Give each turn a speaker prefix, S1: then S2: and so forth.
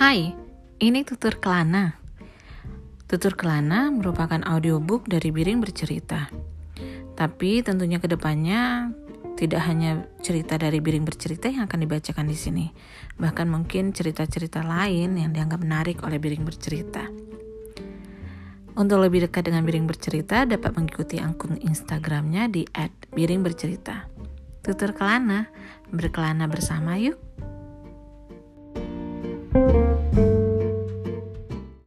S1: Hai, ini Tutur Kelana. Tutur Kelana merupakan audiobook dari Biring Bercerita. Tapi tentunya ke depannya tidak hanya cerita dari Biring Bercerita yang akan dibacakan di sini, bahkan mungkin cerita-cerita lain yang dianggap menarik oleh Biring Bercerita. Untuk lebih dekat dengan Biring Bercerita, dapat mengikuti akun Instagramnya di @biringbercerita. Tutur kelana, berkelana bersama yuk.